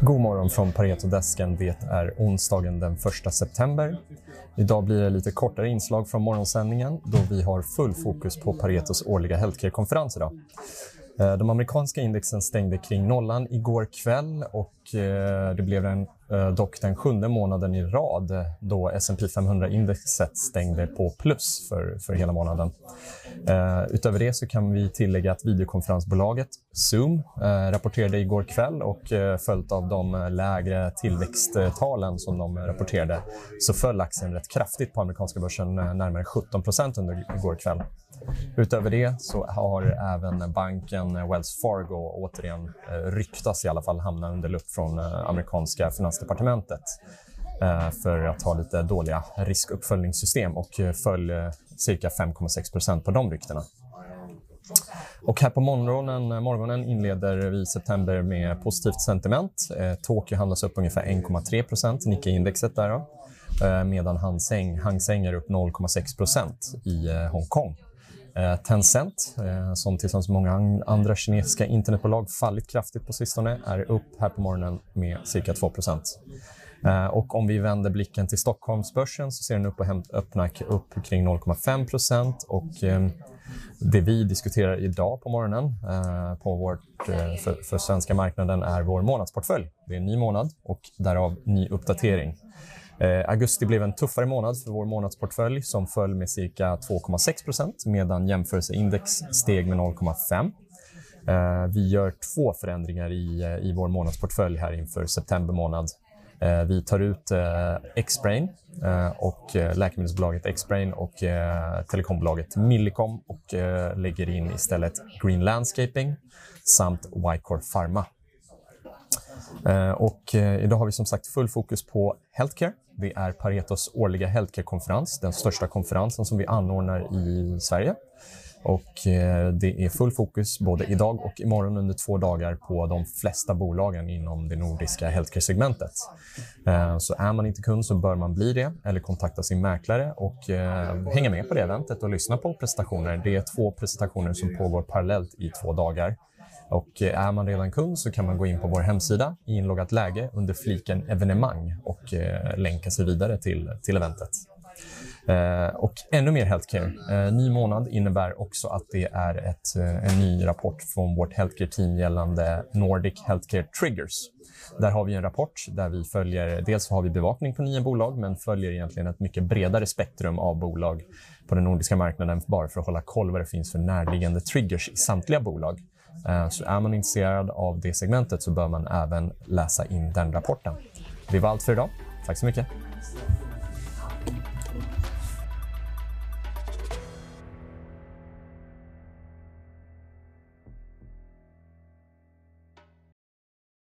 God morgon från Paretodesken. Det är onsdagen den 1 september. Idag blir det lite kortare inslag från morgonsändningen då vi har full fokus på Paretos årliga healthcare-konferens idag. Eh, de amerikanska indexen stängde kring nollan igår kväll och eh, det blev en, Eh, dock den sjunde månaden i rad eh, då S&P 500-indexet stängde på plus för, för hela månaden. Eh, utöver det så kan vi tillägga att videokonferensbolaget Zoom rapporterade igår kväll och följt av de lägre tillväxttalen som de rapporterade så föll aktien rätt kraftigt på amerikanska börsen, närmare 17 under igår kväll. Utöver det så har även banken Wells Fargo återigen eh, ryktas i alla fall hamna under lupp från eh, amerikanska finansdepartementet eh, för att ha lite dåliga riskuppföljningssystem och eh, föll eh, cirka 5,6% på de ryktena. Och här på morgonen, morgonen inleder vi september med positivt sentiment. Tokyo handlas upp ungefär 1,3% Nikkei-indexet där då. Medan Hang Seng, Hang Seng är upp 0,6% i Hongkong. Eh, Tencent, eh, som tillsammans med många andra kinesiska internetbolag fallit kraftigt på sistone, är upp här på morgonen med cirka 2 eh, och om vi vänder blicken till Stockholmsbörsen så ser den upp och öppna upp kring 0,5 och ehm, det vi diskuterar idag på morgonen på vårt, för, för svenska marknaden är vår månadsportfölj. Det är en ny månad och därav ny uppdatering. Eh, augusti blev en tuffare månad för vår månadsportfölj som föll med cirka 2,6 procent medan jämförelseindex steg med 0,5. Eh, vi gör två förändringar i, eh, i vår månadsportfölj här inför september månad. Eh, vi tar ut eh, Xbrain eh, och eh, läkemedelsbolaget Xbrain och eh, telekombolaget Millicom och lägger in istället Green Landscaping samt Wycor Pharma. Eh, och eh, idag har vi som sagt full fokus på healthcare det är Paretos årliga healthcare-konferens, den största konferensen som vi anordnar i Sverige. Och eh, det är full fokus både idag och imorgon under två dagar på de flesta bolagen inom det nordiska healthcare-segmentet. Så är man inte kund så bör man bli det eller kontakta sin mäklare och hänga med på det eventet och lyssna på presentationer. Det är två presentationer som pågår parallellt i två dagar. Och eh, är man redan kund så kan man gå in på vår hemsida i inloggat läge under fliken evenemang och eh, länka sig vidare till, till eventet. Eh, och ännu mer healthcare. Eh, ny månad innebär också att det är ett, eh, en ny rapport från vårt healthcare-team gällande Nordic Healthcare Triggers. Där har vi en rapport där vi följer, dels har vi bevakning på nya bolag men följer egentligen ett mycket bredare spektrum av bolag på den nordiska marknaden bara för att hålla koll vad det finns för närliggande triggers i samtliga bolag. Eh, så är man intresserad av det segmentet så bör man även läsa in den rapporten. Det var allt för idag. Tack så mycket.